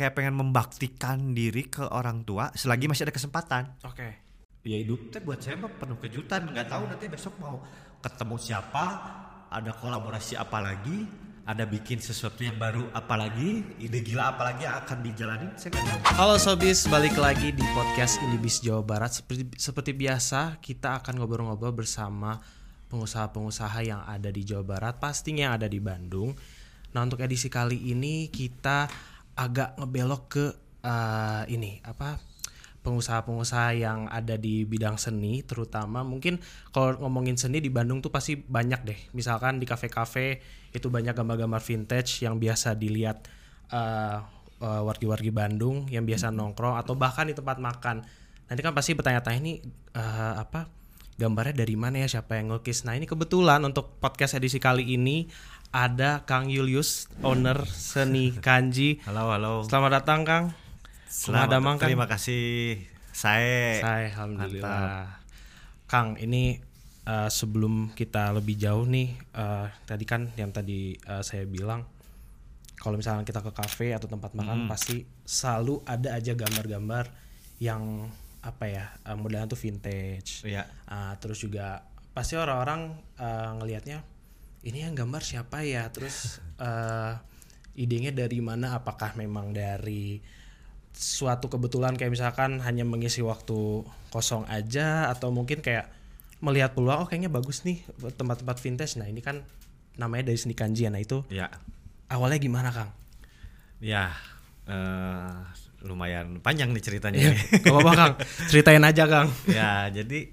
kayak pengen membaktikan diri ke orang tua selagi masih ada kesempatan Oke. ya hidup teh buat saya mah penuh kejutan nggak tahu nanti besok mau ketemu siapa ada kolaborasi apa lagi ada bikin sesuatu yang baru apa lagi ide gila apa lagi yang akan dijalani saya nggak tahu Halo Sobis, balik lagi di podcast Indibis Jawa Barat. Seperti seperti biasa, kita akan ngobrol-ngobrol bersama pengusaha-pengusaha yang ada di Jawa Barat, pastinya yang ada di Bandung. Nah, untuk edisi kali ini kita agak ngebelok ke eh, ini apa? pengusaha-pengusaha yang ada di bidang seni terutama. Mungkin kalau ngomongin seni di Bandung tuh pasti banyak deh. Misalkan di kafe-kafe itu banyak gambar-gambar vintage yang biasa dilihat eh, eh, wargi-wargi Bandung yang biasa nongkrong atau bahkan di tempat makan. Nanti kan pasti bertanya-tanya ini eh, apa gambarnya dari mana ya? Siapa yang ngelukis? Nah ini kebetulan untuk podcast edisi kali ini ada Kang Julius owner seni Kanji. Halo halo. Selamat datang Kang. Selamat, Damang, Kang? terima kasih. Saya Saya alhamdulillah. Kang, ini eh, sebelum kita lebih jauh nih, eh, tadi kan yang tadi eh, saya bilang, kalau misalnya kita ke kafe atau tempat makan pasti selalu ada aja gambar-gambar yang apa ya eh, modelnya tuh vintage. ya Ah, terus juga pasti orang-orang eh, ngelihatnya ini yang gambar siapa ya? Terus eh, idenya dari mana? Apakah memang dari suatu kebetulan kayak misalkan hanya mengisi waktu kosong aja atau mungkin kayak melihat peluang oh kayaknya bagus nih tempat-tempat vintage. Nah, ini kan namanya dari seni kanji ya. Nah, itu ya awalnya gimana, Kang? ya eh, lumayan panjang nih ceritanya ini. gak apa-apa, Kang. Ceritain aja, Kang. ya jadi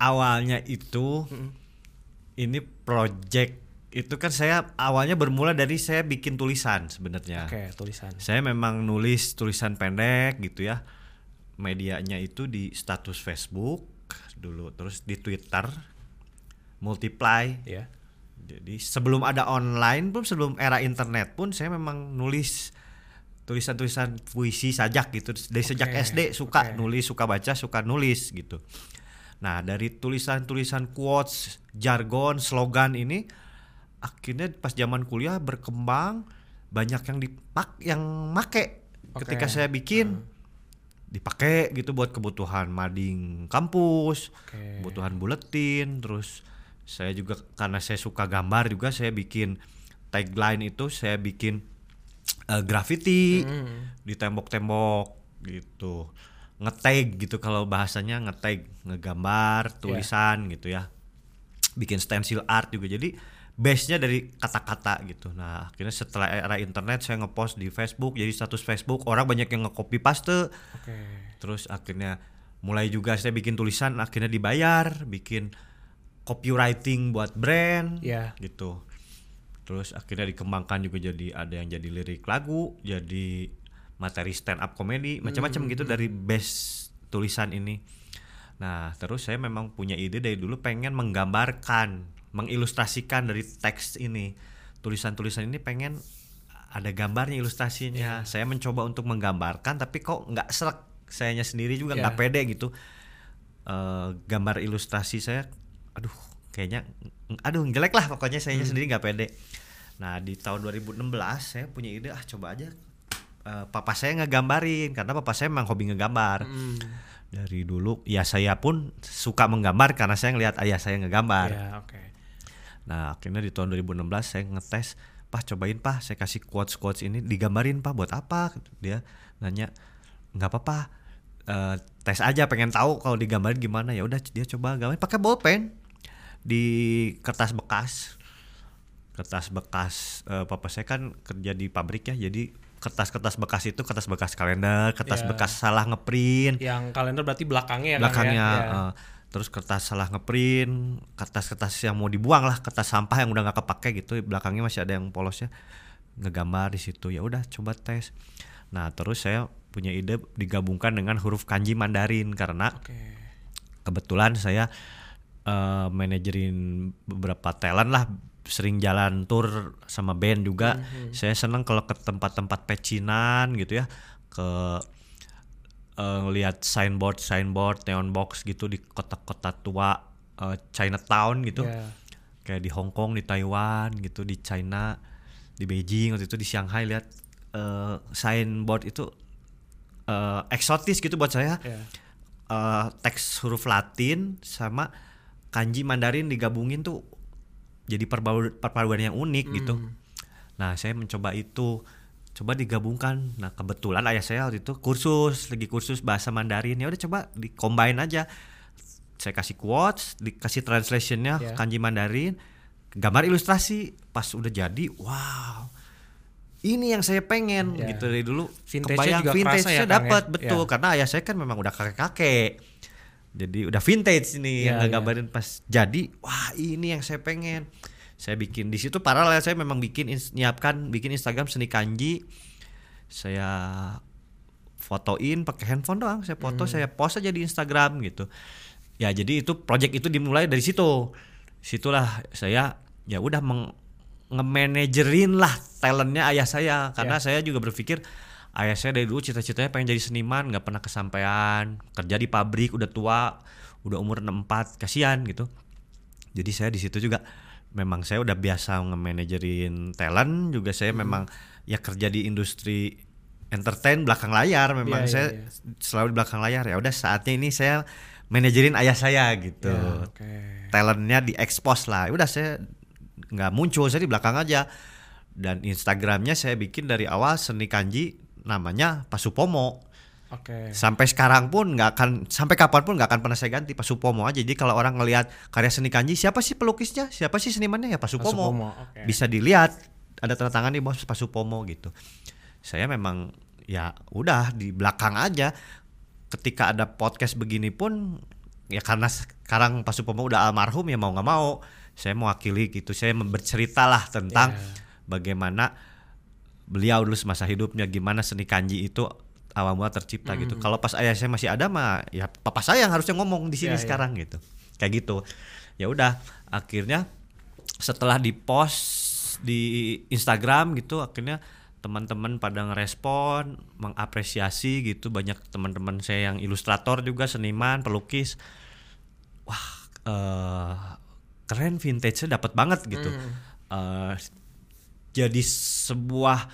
awalnya itu ini project itu kan saya awalnya bermula dari saya bikin tulisan sebenarnya Oke, tulisan. saya memang nulis tulisan pendek gitu ya medianya itu di status Facebook dulu terus di Twitter multiply Ya. jadi sebelum ada online pun sebelum era internet pun saya memang nulis tulisan-tulisan puisi sajak gitu dari sejak Oke, SD suka oke. nulis suka baca suka nulis gitu nah dari tulisan-tulisan quotes jargon slogan ini akhirnya pas zaman kuliah berkembang banyak yang dipak yang make Oke. ketika saya bikin dipakai gitu buat kebutuhan mading kampus Oke. kebutuhan buletin terus saya juga karena saya suka gambar juga saya bikin tagline itu saya bikin eh, graffiti di tembok-tembok gitu ngetag gitu kalau bahasanya ngetag ngegambar tulisan gitu ya. Bikin stencil art juga. Jadi base-nya dari kata-kata gitu. Nah akhirnya setelah era internet saya ngepost di Facebook. Jadi status Facebook orang banyak yang nge-copy paste. Oke. terus akhirnya mulai juga saya bikin tulisan akhirnya dibayar bikin copywriting buat brand Ya. gitu. Terus akhirnya dikembangkan juga jadi ada yang jadi lirik lagu jadi materi stand up comedy macam-macam gitu dari base tulisan ini. Nah terus saya memang punya ide dari dulu pengen menggambarkan mengilustrasikan dari teks ini. Tulisan-tulisan ini pengen ada gambarnya ilustrasinya. Saya mencoba untuk menggambarkan tapi kok nggak serak? Sayanya sendiri juga nggak Ya. pede gitu. Eh, gambar ilustrasi saya aduh kayaknya aduh jelek lah pokoknya saya sendiri nggak pede. Nah di tahun 2016 saya punya ide ah coba aja eh, papa saya ngegambarin karena papa saya memang hobi ngegambar. Hmm. dari dulu ya saya pun suka menggambar karena saya ngelihat ayah saya ngegambar. Ya, oke. Nah akhirnya di tahun 2016 saya ngetes Pak cobain pak saya kasih quotes quotes ini digambarin pak buat apa? Dia nanya nggak apa-apa eh, tes aja pengen tahu kalau digambarin gimana. Ya udah dia coba gambarin pakai bolpen. Di kertas bekas kertas bekas eh, papa saya kan kerja di pabrik ya jadi kertas-kertas bekas itu kertas bekas kalender kertas Ya. bekas salah ngeprint Yang kalender berarti belakangnya ya, Kang, belakangnya ya? Ya. eh, terus kertas salah ngeprint kertas-kertas yang mau dibuang lah kertas sampah yang udah nggak kepake gitu belakangnya masih ada yang polosnya ngegambar di situ ya udah coba tes nah terus saya punya ide digabungkan dengan huruf kanji Mandarin karena Oke. kebetulan saya eh, manajerin beberapa talent lah sering jalan tour sama band juga saya seneng kalau ke tempat-tempat pecinan gitu ya ke eh, ngelihat signboard signboard neon box gitu di kota-kota tua eh, Chinatown gitu Ya. kayak di Hong Kong di Taiwan gitu di China di Beijing waktu itu di Shanghai lihat eh, signboard itu eh, eksotis gitu buat saya. Iya. Eh, teks huruf Latin sama kanji Mandarin digabungin tuh jadi perpaduan yang unik gitu. Nah, saya mencoba itu coba digabungkan. Nah, kebetulan ayah saya waktu itu kursus, lagi kursus bahasa Mandarin. Ya udah coba di-combine aja. Saya kasih quotes, dikasih translationnya Ya. kanji Mandarin, gambar ilustrasi. Pas udah jadi, wow. Ini yang saya pengen Ya. gitu dari dulu. Vintage-nya kebayang juga vintage-nya ya, ya? dapat betul Ya. karena ayah saya kan memang udah kakek-kakek. Jadi udah vintage nih Ya, yang ya. gambarin pas jadi wah ini yang saya pengen. Saya bikin di situ paralel saya memang bikin nyiapkan bikin Instagram seni kanji. Saya fotoin pakai handphone doang, saya foto, Hmm. saya post aja di Instagram gitu. Ya jadi itu project itu dimulai dari situ. Situlah saya ya udah meng nge-managerin lah talentnya ayah saya karena Ya. saya juga berpikir ayah saya dari dulu cita-citanya pengen jadi seniman nggak pernah kesampaian kerja di pabrik udah tua udah umur 64 kasihan gitu jadi saya di situ juga memang saya udah biasa nge-managerin talent juga saya Hmm. memang ya kerja di industri entertain belakang layar memang iya, saya iya. selalu di belakang layar ya udah saatnya ini saya manajerin ayah saya gitu Ya, oke. talentnya diekspos lah udah saya nggak muncul saya di belakang aja dan Instagramnya saya bikin dari awal seni kanji namanya Pasupomo. Oke. sampai sekarang pun nggak akan sampai kapan pun nggak akan pernah saya ganti Pasupomo aja. Jadi kalau orang ngelihat karya seni kanji siapa sih pelukisnya? Siapa sih senimannya? Ya Pasupomo, Pasupomo, oke. bisa dilihat ada tanda tangan di bawah Pasupomo gitu. Saya memang ya udah di belakang aja. Ketika ada podcast begini pun ya karena sekarang Pasupomo udah almarhum ya mau nggak mau saya mewakili gitu. Saya bercerita lah tentang Ya. bagaimana beliau dulu semasa hidupnya gimana seni kanji itu awal mula tercipta gitu. Kalau pas ayah saya masih ada mah ya papa saya yang harusnya ngomong di sini Ya, ya. sekarang gitu. Kayak gitu. Ya udah akhirnya setelah dipost di Instagram gitu akhirnya teman-teman pada ngerespon, mengapresiasi gitu banyak teman-teman saya yang ilustrator juga seniman, pelukis. Wah, eh keren vintage-nya dapat banget gitu. Eh, jadi sebuah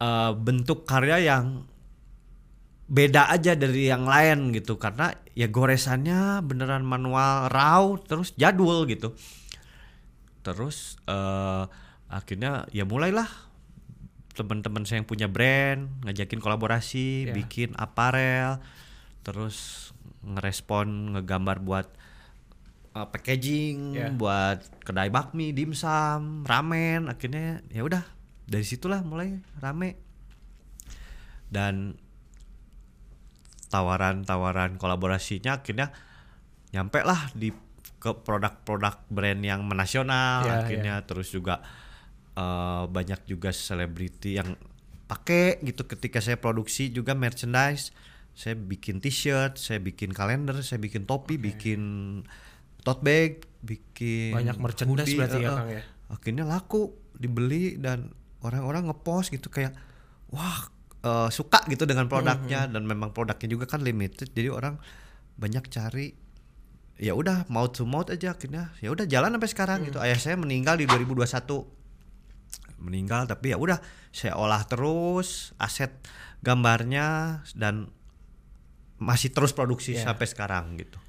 eh, bentuk karya yang beda aja dari yang lain gitu karena ya goresannya beneran manual raw terus jadul gitu terus eh, akhirnya ya mulailah teman-teman saya yang punya brand ngajakin kolaborasi Ya. bikin aparel terus ngerespon ngegambar buat uh, packaging Ya. buat kedai bakmi dimsum ramen akhirnya ya udah dari situlah mulai rame. Dan tawaran-tawaran kolaborasinya akhirnya nyampe lah di ke produk-produk brand yang menasional Ya, akhirnya. terus juga eh, banyak juga selebriti yang pakai gitu ketika saya produksi juga merchandise. Saya bikin t-shirt saya bikin kalender saya bikin topi bikin tote bag bikin Banyak merchandise hoodie, berarti ya, eh, eh. Kang, ya? akhirnya laku dibeli dan orang-orang ngepost gitu kayak wah eh, suka gitu dengan produknya. Dan memang produknya juga kan limited jadi orang banyak cari ya udah mouth to mouth aja. Akhirnya ya udah jalan sampai sekarang gitu. Ayah saya meninggal di 2021 meninggal tapi ya udah saya olah terus aset gambarnya dan masih terus produksi Ya. sampai sekarang gitu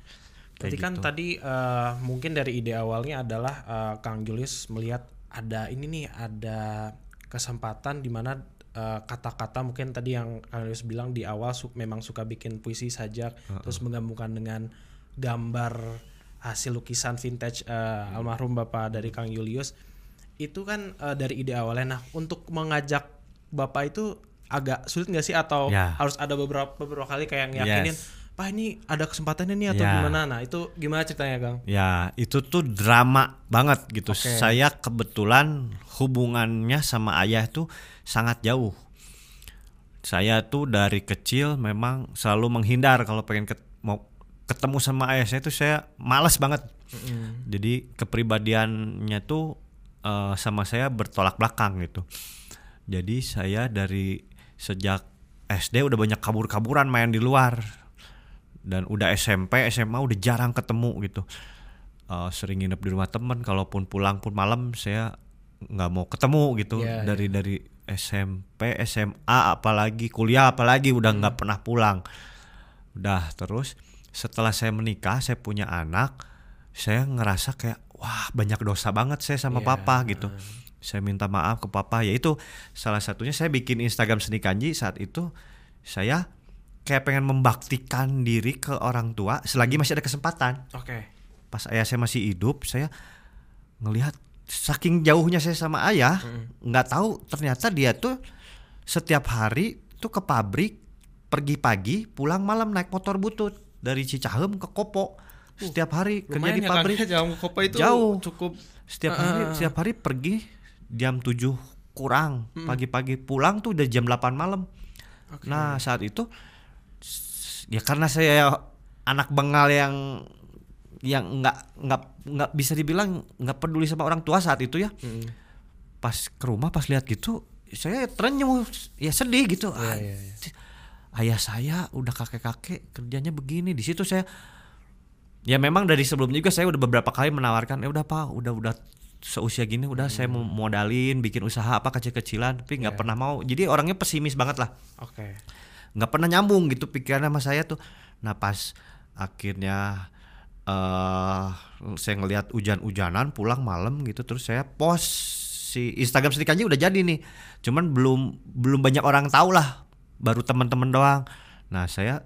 Berarti kan gitu. tadi eh, mungkin dari ide awalnya adalah eh, Kang Julius melihat ada ini nih ada kesempatan di mana eh, kata-kata mungkin tadi yang Kang Julius bilang di awal su- memang suka bikin puisi sajak terus menggabungkan dengan gambar hasil lukisan vintage eh, almarhum Bapak dari Kang Julius itu kan eh, dari ide awalnya nah untuk mengajak Bapak itu agak sulit nggak sih atau Ya. harus ada beberapa beberapa kali kayak ngeyakinin Yes. Pak ini ada kesempatannya nih atau Ya. gimana? Nah itu gimana ceritanya Kang? Ya, itu tuh drama banget gitu. Oke. Saya kebetulan hubungannya sama ayah tuh sangat jauh. Saya tuh dari kecil memang selalu menghindar kalau pengen ket- mau ketemu sama ayah saya tuh saya malas banget. Jadi kepribadiannya tuh eh, sama saya bertolak belakang gitu. Jadi saya dari sejak SD udah banyak kabur-kaburan main di luar dan udah SMP SMA udah jarang ketemu gitu. Eh, sering nginep di rumah temen kalaupun pulang pun malam saya nggak mau ketemu gitu Iya, dari dari SMP SMA apalagi kuliah apalagi udah nggak pernah pulang. Udah terus setelah saya menikah saya punya anak saya ngerasa kayak wah banyak dosa banget saya sama Iya. papa gitu. Saya minta maaf ke papa yaitu salah satunya saya bikin Instagram seni kanji saat itu saya kayak pengen membaktikan diri ke orang tua selagi masih ada kesempatan. Oke. pas ayah saya masih hidup saya ngelihat saking jauhnya saya sama ayah nggak tahu ternyata dia tuh setiap hari tuh ke pabrik pergi pagi pulang malam naik motor butut dari Cicahem ke Kopo. Setiap hari kerja di ya, pabrik. Kang, ya, jauh Kopo itu Jauh. cukup setiap hari setiap hari pergi jam 7 kurang pagi-pagi. Pulang tuh udah jam 8 malam. Nah saat itu ya karena saya anak bengal yang yang nggak nggak nggak bisa dibilang nggak peduli sama orang tua saat itu ya. Pas ke rumah pas lihat gitu saya terenyuh ya sedih gitu. Ah, iya, iya. ayah saya udah kakek-kakek kerjanya begini. Di situ saya ya memang dari sebelumnya juga saya udah beberapa kali menawarkan ya udah pak udah udah seusia gini udah saya mau modalin bikin usaha apa kecil-kecilan. Tapi nggak Iya. pernah mau. Jadi orangnya pesimis banget lah. Oke. Nggak pernah nyambung gitu pikiran sama saya tuh. Nah pas akhirnya eh saya ngelihat hujan-hujanan pulang malam gitu terus saya post si Instagram Kanji udah jadi nih. Cuman belum belum banyak orang tahu lah baru teman-teman doang. Nah saya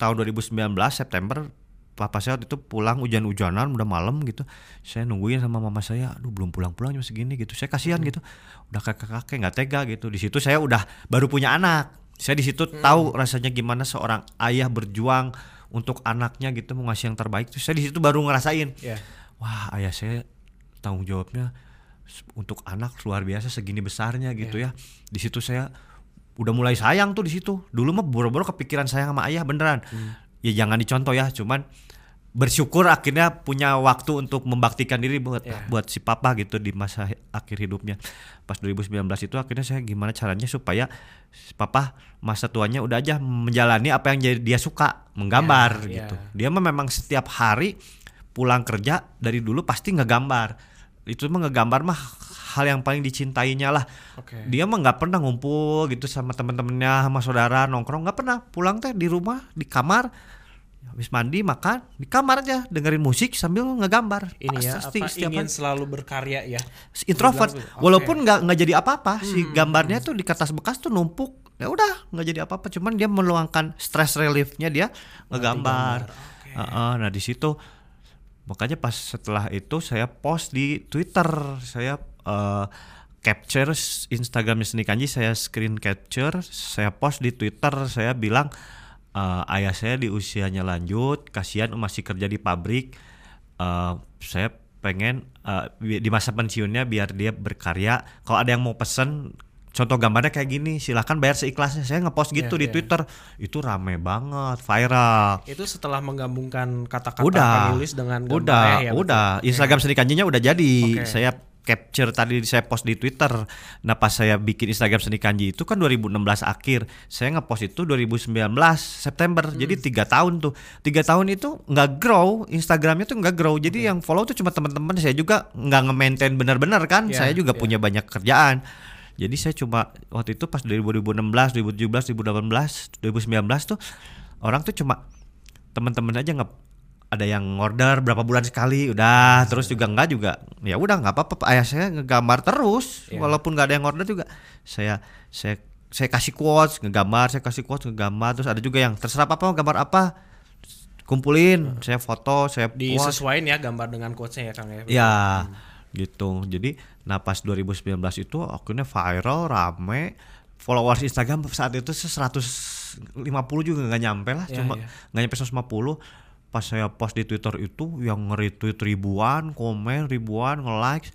tahun 2019 September papa saya waktu itu pulang hujan-hujanan udah malam gitu. Saya nungguin sama mama saya aduh belum pulang-pulang jam segini gitu. Saya kasihan gitu. Udah kakek-kakek nggak tega gitu. Di situ saya udah baru punya anak saya di situ tahu rasanya gimana seorang ayah berjuang untuk anaknya gitu mau ngasih yang terbaik. Terus saya di situ baru ngerasain Ya. wah ayah saya tanggung jawabnya untuk anak luar biasa segini besarnya gitu ya. Di situ saya udah mulai sayang tuh di situ. Dulu mah boro-boro kepikiran sayang sama ayah beneran. Ya jangan dicontoh ya cuman bersyukur akhirnya punya waktu untuk membaktikan diri buat Ya. buat si papa gitu di masa akhir hidupnya pas 2019 itu akhirnya saya gimana caranya supaya si papa masa tuanya udah aja menjalani apa yang jadi dia suka menggambar Ya, gitu ya. dia mah memang setiap hari pulang kerja dari dulu pasti ngegambar itu mah ngegambar mah hal yang paling dicintainya lah Oke. dia mah nggak pernah ngumpul gitu sama temen-temennya sama saudara nongkrong nggak pernah pulang teh di rumah di kamar habis mandi makan di kamar aja dengerin musik sambil ngegambar Ini ya Pasti apa setiap ingin hari. selalu berkarya ya. introvert oke. walaupun nggak nggak jadi apa-apa si Hmm. gambarnya tuh di kertas bekas tuh numpuk ya udah nggak jadi apa-apa cuman dia meluangkan stress reliefnya dia ngegambar Oke. Heeh, nah di situ makanya pas setelah itu saya post di Twitter saya eh, capture Instagramnya Seni Kanji saya screen capture saya post di Twitter saya bilang eh, ayah saya di usianya lanjut kasihan masih kerja di pabrik. Eh, saya pengen bi- di masa pensiunnya biar dia berkarya. Kalau ada yang mau pesen contoh gambarnya kayak gini silahkan bayar seikhlasnya. Saya ngepost gitu Iya, di iya. Twitter. Itu rame banget viral. Itu setelah menggabungkan kata-kata Yulis dengan gambarnya udah ya, betul? udah. Instagram seni kanjinya udah jadi. Oke. saya capture tadi saya post di Twitter. Nah pas saya bikin Instagram seni kanji itu kan 2016 akhir. Saya ngepost itu 2019 September. Hmm. jadi tiga tahun tuh. Tiga tahun itu nggak grow Instagramnya tuh nggak grow. Jadi yang follow tuh cuma teman-teman. Saya juga nggak nge-maintain benar-benar kan. Iya, saya juga iya. punya banyak kerjaan. Jadi saya cuma waktu itu pas 2016 2017 2018 2019 tuh orang tuh cuma teman-teman aja nggak ada yang order berapa bulan sekali udah terus juga enggak juga ya udah nggak apa-apa ayah saya ngegambar terus Iya. walaupun nggak ada yang order juga saya saya saya kasih quotes ngegambar saya kasih quotes ngegambar terus ada juga yang terserah apa gambar apa kumpulin saya foto saya post Disesuaiin ya gambar dengan quotes-nya ya Kang ya. Ya, gitu. Jadi, nah pas 2019 itu akhirnya viral, rame. Followers Instagram saat itu se- 150 juga nggak nyampe lah, Ya, cuma ya. nggak nyampe 150. Pas saya post di Twitter itu yang nge-retweet ribuan, komen ribuan, nge-like.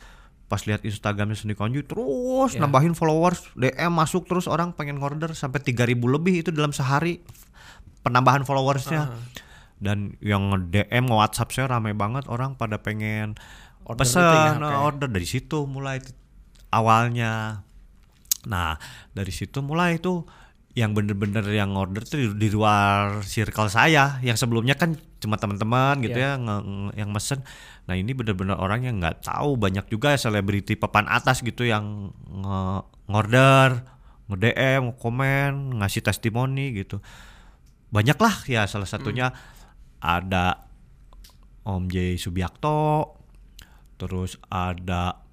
Pas lihat Instagramnya Seni Konju terus Ya. nambahin followers, DM masuk terus orang pengen order sampai 3000 lebih itu dalam sehari penambahan followersnya. Dan yang DM nge-WhatsApp saya rame banget orang pada pengen Order pesan itu ya, oke. order dari situ mulai awalnya nah dari situ mulai itu yang bener-bener yang order tuh di, di luar circle saya yang sebelumnya kan cuma teman-teman gitu Iya. ya nge- nge- yang mesen nah ini benar-benar orang yang nggak tahu banyak juga ya selebriti papan atas gitu yang nge- ngorder nge DM komen ngasih testimoni gitu banyak lah ya salah satunya ada Om J Subiakto terus ada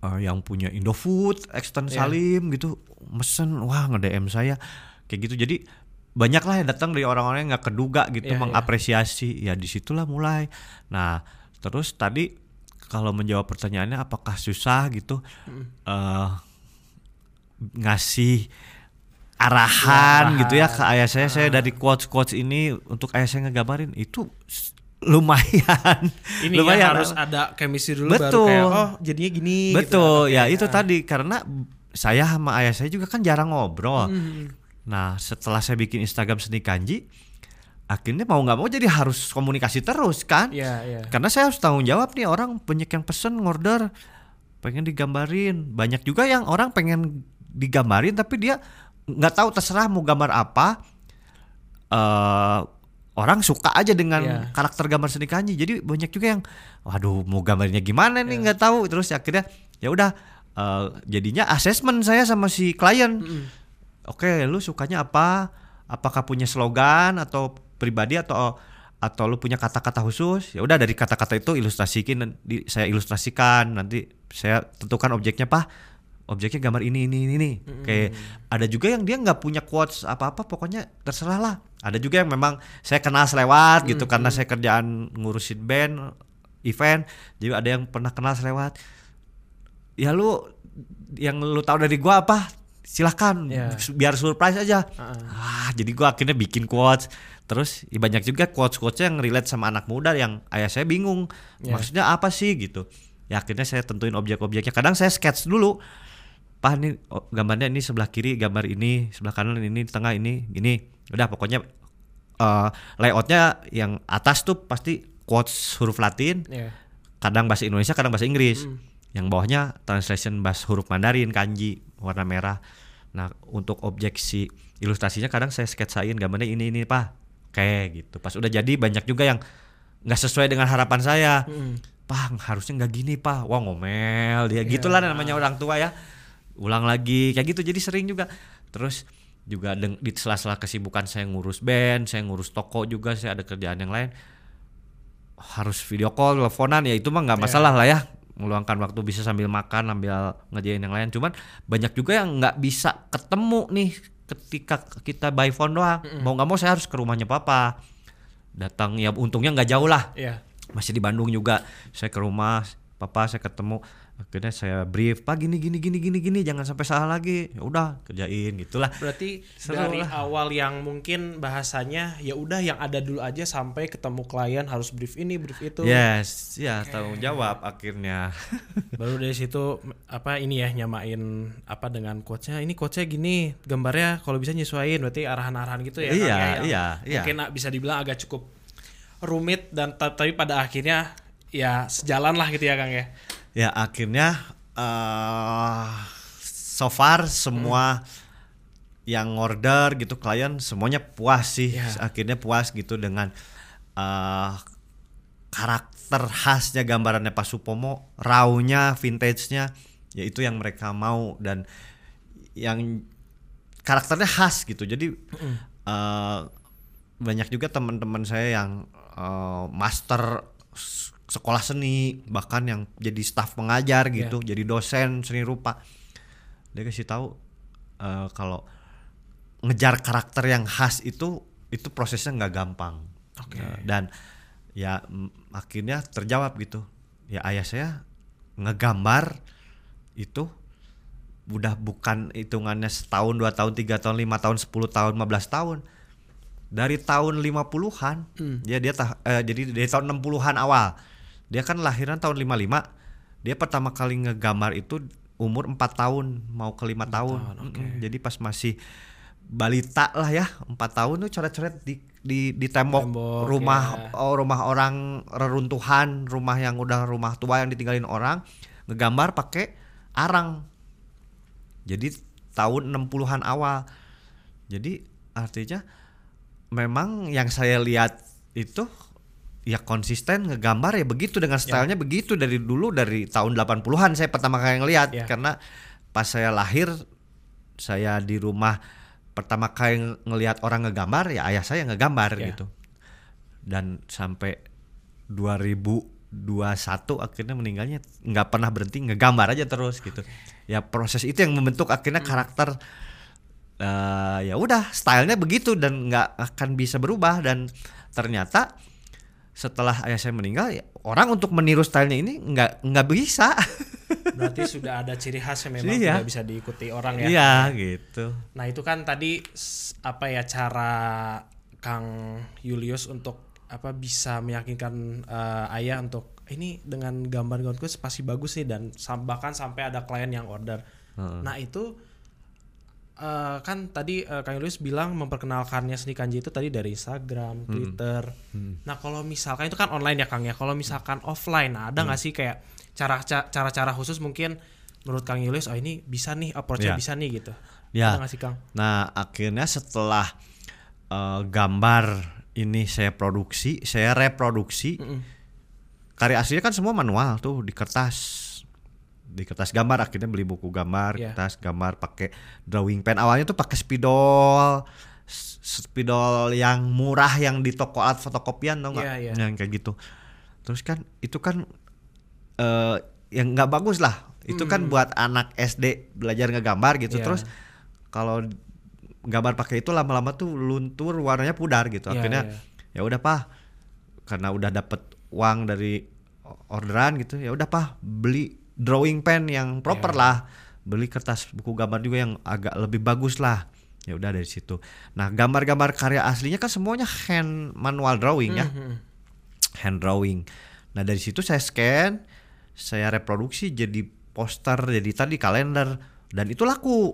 eh, yang punya Indofood, Extend Iya. Salim gitu, mesen wah nge-DM saya kayak gitu. Jadi banyak lah yang datang dari orang-orang yang nggak keduga gitu Iya, iya. mengapresiasi. Ya di situlah mulai. Nah terus tadi kalau menjawab pertanyaannya apakah susah gitu eh ngasih arahan gitu ya ke ayah saya saya dari quotes quotes ini untuk ayah saya ngegambarin itu lumayan Ini lumayan ya harus ada chemistry dulu baru Betul. kayak oh jadinya gini gitu. Betul, Oke, ya itu ah. tadi karena saya sama ayah saya juga kan jarang ngobrol. Hmm. Nah, setelah saya bikin Instagram seni kanji, akhirnya mau nggak mau jadi harus komunikasi terus kan? Iya, iya. Karena saya harus tanggung jawab nih orang banyak yang pesen ngorder pengen digambarin. Banyak juga yang orang pengen digambarin tapi dia nggak tahu terserah mau gambar apa. eh orang suka aja dengan Iya. karakter gambar seni kanji. Jadi banyak juga yang waduh mau gambarnya gimana Iya. nih nggak tahu. Terus akhirnya ya udah eh, jadinya asesmen saya sama si klien. Oke, lu sukanya apa? Apakah punya slogan atau pribadi atau atau lu punya kata-kata khusus? Ya udah dari kata-kata itu ilustrasikan dan di- saya ilustrasikan. Nanti saya tentukan objeknya, Pak. Objeknya gambar ini ini ini nih. Kayak ada juga yang dia nggak punya quotes apa-apa, pokoknya terserah lah. Ada juga yang memang saya kenal selewat gitu karena saya kerjaan ngurusin band, event. Jadi ada yang pernah kenal selewat. Ya lu yang lu tahu dari gua apa? Silahkan Ya. biar surprise aja. Ah, jadi gua akhirnya bikin quotes. Terus ya banyak juga quotes-quotes yang relate sama anak muda yang ayah saya bingung. Ya. Maksudnya apa sih gitu. Ya akhirnya saya tentuin objek-objeknya. Kadang saya sketch dulu. Pak ini oh, gambarnya ini sebelah kiri gambar ini, sebelah kanan ini, di tengah ini, gini. Udah pokoknya eh, layoutnya yang atas tuh pasti quotes huruf Latin, Iya. kadang bahasa Indonesia, kadang bahasa Inggris. Yang bawahnya translation bahasa huruf Mandarin, kanji, warna merah. Nah, untuk objek si ilustrasinya kadang saya sketsain gambarnya ini ini, Pak. Kayak gitu. Pas udah jadi banyak juga yang nggak sesuai dengan harapan saya. Pak, harusnya nggak gini, Pak. Wah, ngomel dia. Gitulah namanya orang tua ya. Ulang lagi kayak gitu. Jadi sering juga. Terus juga di sela-sela kesibukan saya ngurus band, saya ngurus toko juga, saya ada kerjaan yang lain harus video call, teleponan ya itu mah nggak masalah lah ya meluangkan waktu bisa sambil makan, sambil ngerjain yang lain. Cuman banyak juga yang nggak bisa ketemu nih ketika kita by phone doang. Mau nggak mau saya harus ke rumahnya papa. Datang ya untungnya nggak jauh lah. Iya. Masih di Bandung juga. Saya ke rumah papa saya ketemu akhirnya saya brief pak gini gini gini gini gini jangan sampai salah lagi ya udah kerjain gitulah Berarti Seru dari lah. awal yang mungkin bahasanya ya udah yang ada dulu aja sampai ketemu klien harus brief ini brief itu. yes ya tanggung jawab akhirnya Baru dari situ apa ini ya nyamain apa dengan quotesnya ini quotesnya gini gambarnya kalau bisa nyesuaiin berarti arahan-arahan gitu ya. Iya, ya, iya, iya. Mungkin ah, bisa dibilang agak cukup rumit dan ta- tapi pada akhirnya ya sejalan lah gitu ya Kang ya. ya akhirnya eh so far semua yang order gitu klien semuanya puas sih Ya. akhirnya puas gitu dengan eh karakter khasnya gambarannya Pak Supomo rawnya vintage-nya ya itu yang mereka mau dan yang karakternya khas gitu jadi eh, banyak juga teman-teman saya yang eh, master sekolah seni bahkan yang jadi staf pengajar gitu jadi dosen seni rupa. Dia kasih tahu eh, kalau ngejar karakter yang khas itu itu prosesnya nggak gampang. Oke. Nah, dan ya akhirnya terjawab gitu. Ya ayah saya ngegambar itu udah bukan hitungannya setahun dua tahun tiga tahun lima tahun 10 tahun 15 tahun. Dari tahun 50-an ya dia eh, jadi dari tahun 60-an awal dia kan lahiran tahun 55 dia pertama kali ngegambar itu umur 4 tahun mau ke lima tahun, Mm-mm. jadi pas masih balita lah ya empat tahun tuh coret-coret di di di tembok, Tembok, rumah ya. oh, rumah orang reruntuhan rumah yang udah rumah tua yang ditinggalin orang ngegambar pakai arang. Jadi tahun 60-an awal. Jadi artinya memang yang saya lihat itu ya konsisten ngegambar ya begitu dengan stylenya begitu dari dulu dari tahun 80-an saya pertama kali ngelihat Ya. karena pas saya lahir saya di rumah pertama kali ngelihat orang ngegambar ya ayah saya ngegambar Ya. gitu. Dan sampai 2021 akhirnya meninggalnya nggak pernah berhenti ngegambar aja terus gitu. Ya proses itu yang membentuk akhirnya karakter eh, ya udah stylenya begitu dan nggak akan bisa berubah. Dan ternyata setelah ayah saya meninggal ya, orang untuk meniru stylenya ini nggak nggak bisa Berarti sudah ada ciri khas yang memang Iya. tidak bisa diikuti orang ya. iya gitu Nah itu kan tadi apa ya cara Kang Julius untuk apa bisa meyakinkan eh, ayah untuk ini dengan gambar-gambarku pasti bagus nih dan sam- bahkan sampai ada klien yang order. Nah itu eh, kan tadi eh, Kang Julius bilang memperkenalkannya seni kanji itu tadi dari Instagram, Twitter. Nah kalau misalkan itu kan online ya Kang ya. Kalau misalkan offline, nah, ada nggak sih kayak cara cara-cara khusus mungkin menurut Kang Julius oh ini bisa nih approach-nya Ya. bisa nih gitu. Ya. Ada nggak sih Kang? Nah, akhirnya setelah eh, gambar ini saya produksi, saya reproduksi. Karya aslinya kan semua manual tuh di kertas. Di kertas gambar akhirnya beli buku gambar, Iya. kertas gambar pakai drawing pen. Awalnya tuh pakai spidol spidol yang murah yang di toko alat fotokopian tau nggak? Iya, iya. Yang kayak gitu. Terus kan itu kan eh yang nggak bagus lah. Itu kan buat anak SD belajar ngegambar gitu. Iya. Terus kalau gambar pakai itu lama-lama tuh luntur warnanya pudar gitu. Iya, Akhirnya iya. ya udah Pak. Karena udah dapet uang dari orderan gitu. Ya udah Pak, beli drawing pen yang proper Iya. lah. Beli kertas buku gambar juga yang agak lebih bagus lah. Ya udah dari situ. Nah, gambar-gambar karya aslinya kan semuanya hand manual drawing ya Mhm. hand drawing. Nah dari situ saya scan, saya reproduksi jadi poster, jadi tadi kalender dan itu laku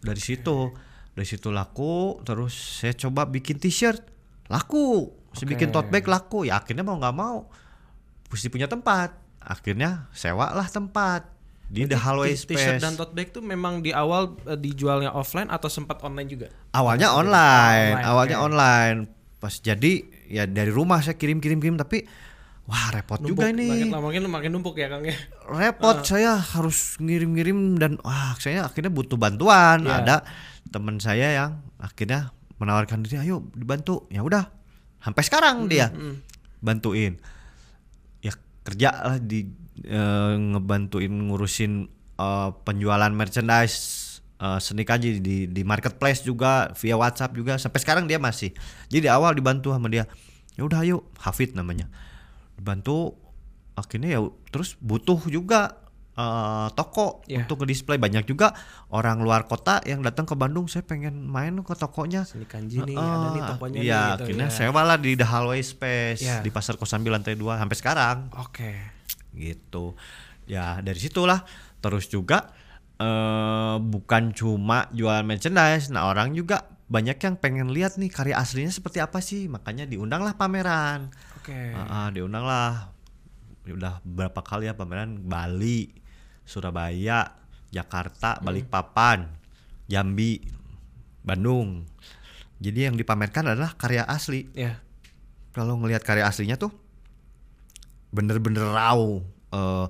dari situ. Dari situ laku, terus saya coba bikin t-shirt, laku. Saya bikin tote bag laku. Ya akhirnya mau nggak mau, mesti punya tempat. Akhirnya sewa lah tempat di The Hallway T- T-shirt Space. dan tote bag tuh memang di awal eh, dijualnya offline atau sempat online juga? Awalnya online, Online, awalnya oke. online. Pas jadi ya dari rumah saya kirim-kirim-kirim tapi wah repot juga Numpuk, ini. Makin lama makin makin numpuk ya Kang ya. repot saya harus ngirim-ngirim dan wah saya akhirnya butuh bantuan Iya. ada teman saya yang akhirnya menawarkan diri ayo dibantu ya udah sampai sekarang dia bantuin ya kerja lah di eh, ngebantuin ngurusin eh, penjualan merchandise eh, seni kanji di di marketplace juga via WhatsApp juga. Sampai sekarang dia masih. Jadi di awal dibantu sama dia. Ya udah ayo. Hafid namanya. Dibantu akhirnya ya terus butuh juga eh, toko Iya. untuk display banyak juga orang luar kota yang datang ke Bandung saya pengen main ke tokonya Seni kanji nih, ada nih tokonya iya, nih gitu akhirnya ya. sewa lah di The Hallway Space Iya. di Pasar Kosambi lantai 2 sampai sekarang Oke. gitu. Ya dari situlah terus juga eh bukan cuma jual merchandise, nah orang juga banyak yang pengen lihat nih karya aslinya seperti apa sih, makanya diundanglah pameran. Oke. Ah, ah, diundanglah udah berapa kali ya pameran Bali, Surabaya, Jakarta, Balikpapan, Jambi, Bandung. Jadi yang dipamerkan adalah karya asli. Ya. Kalau ngelihat karya aslinya tuh bener-bener raw, eh,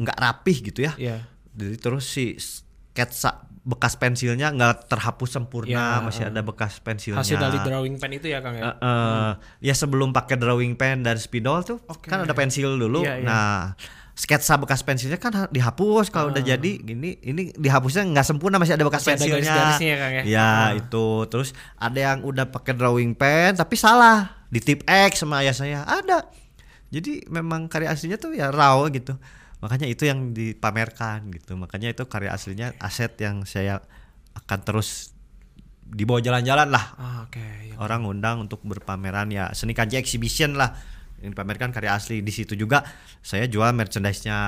nggak rapih gitu ya. Iya. Jadi terus si sketsa bekas pensilnya nggak terhapus sempurna, Ya, masih ada bekas pensilnya. Hasil dari drawing pen itu ya Kang ya. Eh, eh, ya sebelum pakai drawing pen dan spidol tuh Oke. kan ada pensil dulu. Iya, iya. Nah, sketsa bekas pensilnya kan ha- dihapus kalau udah jadi gini ini dihapusnya nggak sempurna masih ada bekas Masih ada pensilnya. garis-garisnya ya, Kang, ya? Ya, Ah. itu. Terus ada yang udah pakai drawing pen tapi salah di tip X sama ayah saya. Ada. Jadi memang karya aslinya tuh ya raw gitu. Makanya itu yang dipamerkan gitu. Makanya itu karya aslinya aset yang saya akan terus dibawa jalan-jalan lah Ah, Oke. ya. orang undang untuk berpameran ya seni kanji exhibition lah yang dipamerkan karya asli di situ juga. Saya jual merchandise-nya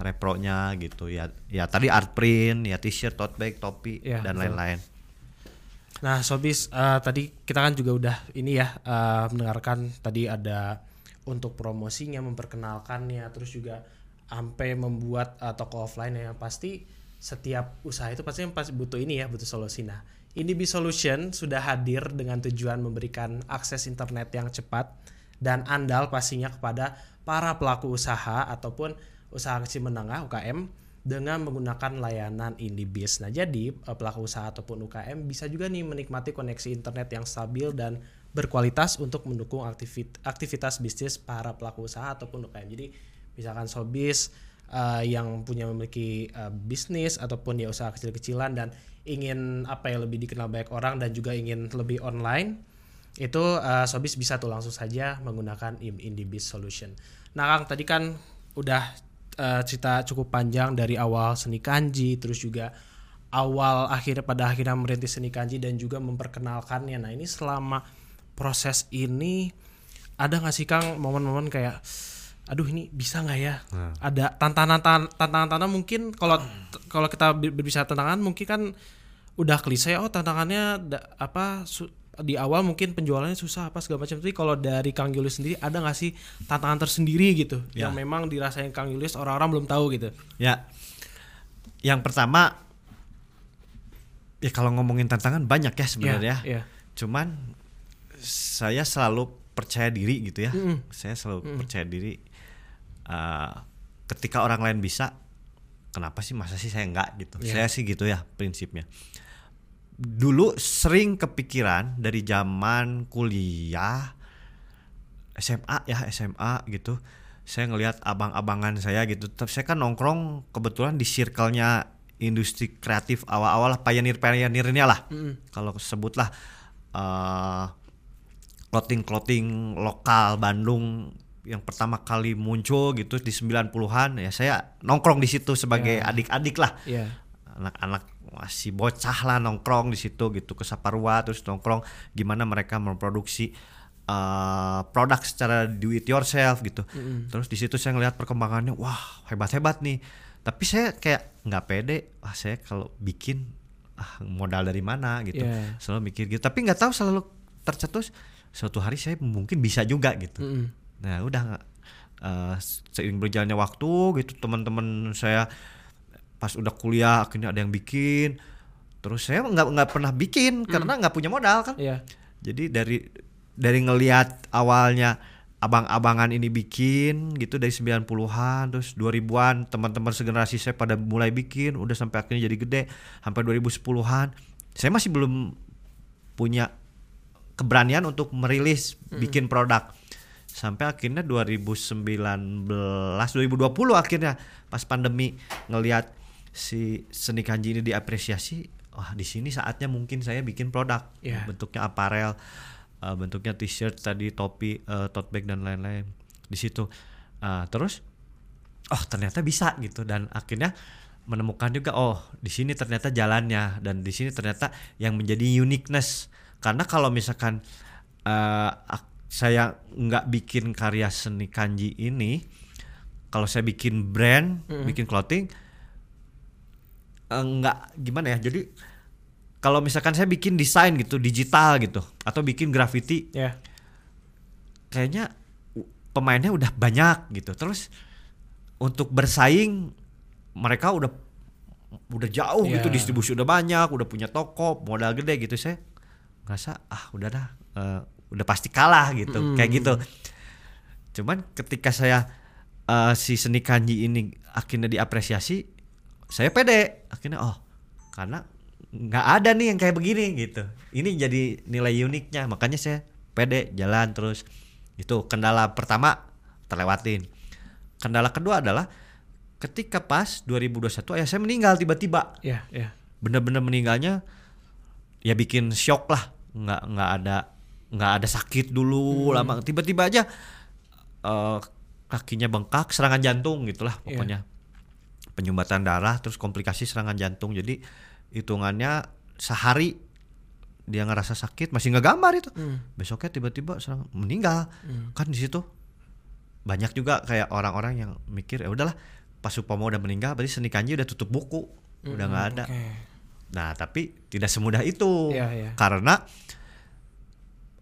repro-nya gitu. Ya ya tadi art print ya t-shirt tote bag topi Ya, dan lain-lain. Nah, Sobis, eh, tadi kita kan juga udah ini ya eh, mendengarkan tadi ada untuk promosinya, memperkenalkannya, terus juga sampai membuat eh, toko offline yang pasti setiap usaha itu pasti yang pasti butuh ini ya, butuh solusi. Nah, Indibi Solution sudah hadir dengan tujuan memberikan akses internet yang cepat dan andal pastinya kepada para pelaku usaha ataupun usaha kecil menengah UKM dengan menggunakan layanan Indibis. Nah, jadi eh, pelaku usaha ataupun UKM bisa juga nih menikmati koneksi internet yang stabil dan berkualitas untuk mendukung aktivit- aktivitas bisnis para pelaku usaha ataupun UKM. Jadi misalkan sobis uh, yang punya memiliki uh, bisnis ataupun ya usaha kecil-kecilan dan ingin apa ya lebih dikenal banyak orang dan juga ingin lebih online itu uh, Sobis bisa tuh langsung saja menggunakan Im- Indibis Solution. Nah Kang tadi kan udah uh, cerita cukup panjang dari awal seni kanji terus juga awal akhirnya pada akhirnya merintis seni kanji dan juga memperkenalkannya. Nah ini selama proses ini ada nggak sih Kang momen-momen kayak aduh ini bisa nggak ya ada tantangan tantangan tantangan mungkin kalau kalau kita ber- berbicara tantangan mungkin kan udah klise oh tantangannya da- apa su- di awal mungkin penjualannya susah apa segala macam tapi kalau dari Kang Julius sendiri ada nggak sih tantangan tersendiri gitu Ya. yang memang dirasain Kang Julius orang-orang belum tahu gitu Ya, yang pertama, ya kalau ngomongin tantangan banyak ya sebenarnya. Iya, iya. Cuman saya selalu percaya diri gitu ya. Saya selalu percaya diri. uh, ketika orang lain bisa, kenapa sih masa sih saya enggak gitu? Iya. Saya sih gitu ya prinsipnya. Dulu sering kepikiran dari zaman kuliah SMA ya SMA gitu. Saya ngelihat abang-abangan saya gitu. Tapi saya kan nongkrong kebetulan di circle-nya industri kreatif awal-awal lah pioneer pioneernya lah kalau sebutlah eh clothing clothing lokal Bandung yang pertama kali muncul gitu di 90-an ya saya nongkrong di situ sebagai adik-adik lah. Iya. anak-anak masih bocah lah nongkrong di situ gitu ke Saparua terus nongkrong gimana mereka memproduksi uh, produk secara do it yourself gitu. Terus di situ saya ngelihat perkembangannya wah hebat hebat nih. Tapi saya kayak nggak pede wah saya kalau bikin ah, modal dari mana? gitu. Iya. selalu mikir gitu. Tapi nggak tahu selalu tercetus suatu hari saya mungkin bisa juga gitu. Mm-mm. Nah udah uh, seiring berjalannya waktu gitu teman-teman saya pas udah kuliah akhirnya ada yang bikin. Terus saya nggak nggak pernah bikin karena nggak punya modal kan. Iya. jadi dari dari ngelihat awalnya abang-abangan ini bikin gitu dari 90-an terus 2000-an teman-teman segenerasi saya pada mulai bikin udah sampai akhirnya jadi gede sampai 2010-an saya masih belum punya keberanian untuk merilis bikin produk. Sampai akhirnya 2019 2020 akhirnya pas pandemi ngelihat si seni kanji ini diapresiasi wah di sini saatnya mungkin saya bikin produk. Iya. bentuknya aparel uh, bentuknya t-shirt tadi topi uh, tote bag dan lain-lain di situ. Uh, terus oh ternyata bisa gitu. Dan akhirnya menemukan juga oh di sini ternyata jalannya dan di sini ternyata yang menjadi uniqueness. Karena kalau misalkan uh, saya nggak bikin karya seni kanji ini kalau saya bikin brand bikin clothing eh, nggak gimana ya? Jadi kalau misalkan saya bikin desain gitu digital gitu atau bikin graffiti Ya. kayaknya pemainnya udah banyak gitu. Terus untuk bersaing mereka udah udah jauh gitu Iya. distribusi udah banyak udah punya toko modal gede gitu. Saya ngerasa ah udah dah eh, udah pasti kalah gitu kayak gitu. Cuman ketika saya eh, si seni kanji ini akhirnya diapresiasi saya pede. Akhirnya oh karena nggak ada nih yang kayak begini gitu. Ini jadi nilai uniknya. Makanya saya pede jalan terus. Itu kendala pertama terlewatin. Kendala kedua adalah ketika pas 2021 ayah saya meninggal tiba-tiba. Ya, ya. bener-bener meninggalnya ya bikin shock lah. Nggak nggak ada nggak ada sakit dulu lama. Tiba-tiba aja eh, kakinya bengkak serangan jantung gitulah Iya. pokoknya penyumbatan darah terus komplikasi serangan jantung. Jadi hitungannya sehari dia ngerasa sakit masih nggak gambar itu besoknya tiba-tiba serangan meninggal. Kan di situ banyak juga kayak orang-orang yang mikir ya udahlah pas Supomo udah meninggal berarti seni kanji udah tutup buku. Udah nggak ada. Oke. Nah, tapi tidak semudah itu. Iya, iya. Karena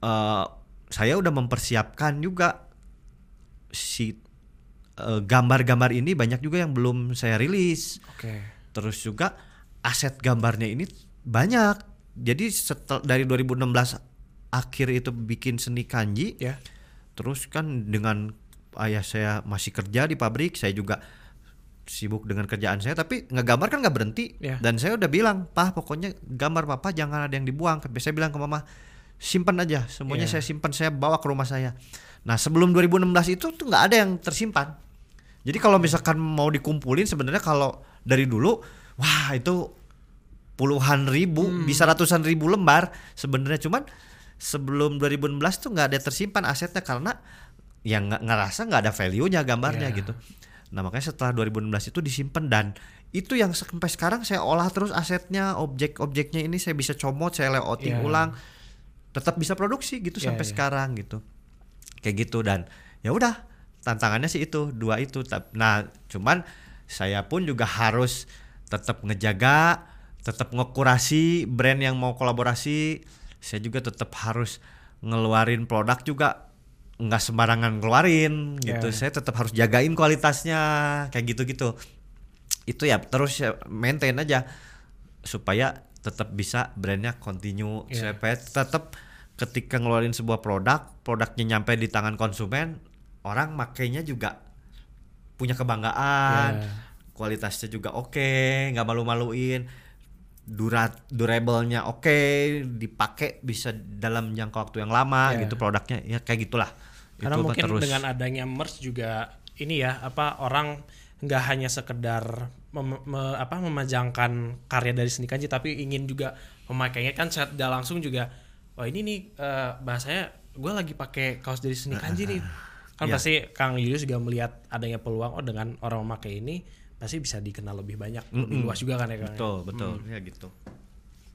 eh, saya udah mempersiapkan juga si eh, gambar-gambar ini banyak juga yang belum saya rilis. Oke. Terus juga aset gambarnya ini banyak. jadi setel, dari 2016 akhir itu bikin seni kanji Ya. terus kan dengan ayah saya masih kerja di pabrik saya juga sibuk dengan kerjaan saya tapi ngegambar kan nggak berhenti Ya. dan saya udah bilang pah pokoknya gambar papa jangan ada yang dibuang tapi saya bilang ke mama simpan aja semuanya Ya. saya simpan saya bawa ke rumah saya nah sebelum 2016 itu tuh nggak ada yang tersimpan jadi kalau misalkan mau dikumpulin sebenarnya kalau dari dulu wah itu puluhan ribu Hmm. bisa ratusan ribu lembar sebenarnya cuman sebelum 2016 tuh nggak ada tersimpan asetnya karena yang ngerasa nggak ada value-nya gambarnya Iya. gitu. Nah makanya setelah 2016 itu disimpan dan itu yang sampai sekarang saya olah terus asetnya objek-objeknya ini saya bisa comot saya layouting Iya. ulang tetap bisa produksi gitu Iya, sampai iya. sekarang gitu kayak gitu dan ya udah tantangannya sih itu dua itu. Nah cuman saya pun juga harus tetap ngejaga tetap ngekurasi brand yang mau kolaborasi. Saya juga tetap harus ngeluarin produk juga. Nggak sembarangan ngeluarin gitu. Ya. saya tetap harus jagain kualitasnya kayak gitu-gitu. Itu ya terus ya maintain aja supaya tetap bisa brandnya continue. Iya. supaya tetap ketika ngeluarin sebuah produk produknya nyampe di tangan konsumen orang makainya juga punya kebanggaan Iya. kualitasnya juga oke nggak malu-maluin durat durable-nya oke dipakai bisa dalam jangka waktu yang lama Iya. gitu produknya ya kayak gitulah Karena Itu mungkin terus. dengan adanya merch juga ini ya apa orang nggak hanya sekedar mem- me- apa memajangkan karya dari seni kanji tapi ingin juga memakainya kan saat tidak langsung juga oh ini nih eh, bahasanya gue lagi pakai kaos dari seni kanji nih kan Iya. pasti Kang Julius juga melihat adanya peluang oh dengan orang memakai ini pasti bisa dikenal lebih banyak lebih luas juga kan ya Kang ya? betul betul ya gitu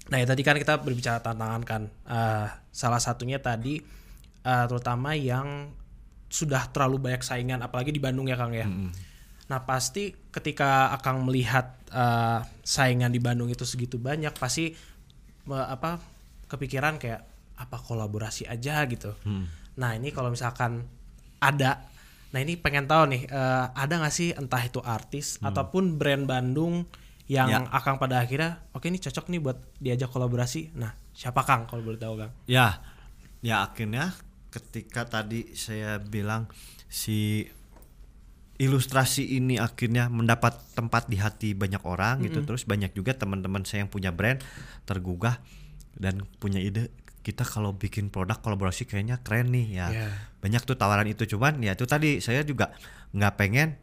Nah, ya tadi kan kita berbicara tantangan kan. Eh, salah satunya tadi eh, terutama yang sudah terlalu banyak saingan apalagi di Bandung ya Kang ya. Nah, pasti ketika Akang melihat eh, saingan di Bandung itu segitu banyak pasti me- apa kepikiran kayak apa kolaborasi aja gitu. Nah, ini kalau misalkan ada Nah, ini pengen tahu nih eh, ada nggak sih entah itu artis ataupun brand Bandung yang Ya. Akang pada akhirnya oke ini cocok nih buat diajak kolaborasi. Nah, siapa Kang kalau boleh tahu Kang? Ya, ya akhirnya ketika tadi saya bilang si ilustrasi ini akhirnya mendapat tempat di hati banyak orang gitu, terus banyak juga teman-teman saya yang punya brand tergugah dan punya ide kita kalau bikin produk kolaborasi kayaknya keren nih ya. Iya. Banyak tuh tawaran itu cuman ya itu tadi saya juga nggak pengen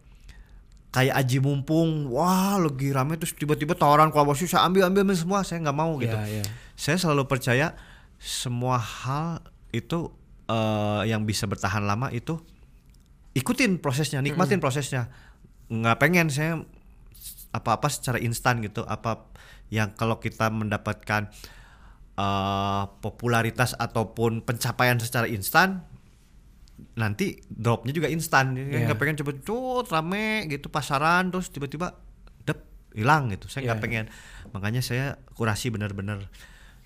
kayak aji mumpung wah lagi rame terus tiba-tiba tawaran kolaborasi saya ambil ambil semua saya nggak mau gitu. Iya, iya. saya selalu percaya semua hal itu eh, yang bisa bertahan lama itu ikutin prosesnya nikmatin prosesnya. Nggak pengen saya apa-apa secara instan gitu apa yang kalau kita mendapatkan eh, popularitas ataupun pencapaian secara instan nanti dropnya juga instan Jadi Iya. nggak pengen cepet cut rame gitu pasaran terus tiba-tiba dep hilang gitu saya nggak Iya. pengen makanya saya kurasi bener-bener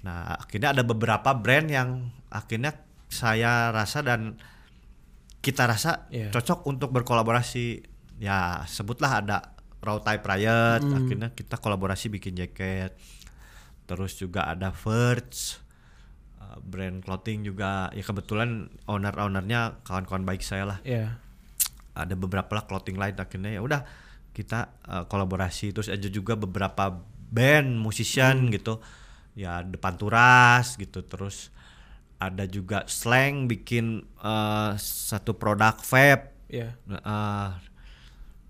nah akhirnya ada beberapa brand yang akhirnya saya rasa dan kita rasa Iya. cocok untuk berkolaborasi ya sebutlah ada Raw Type Riot Hmm. akhirnya kita kolaborasi bikin jaket terus juga ada Verge brand clothing juga ya kebetulan owner ownernya kawan-kawan baik saya lah. Iya. ada beberapa lah clothing line akhirnya ya udah kita uh, kolaborasi. Terus ada juga beberapa band musician gitu. Ya depan turas gitu terus ada juga slang bikin uh, satu produk vape. Iya. uh,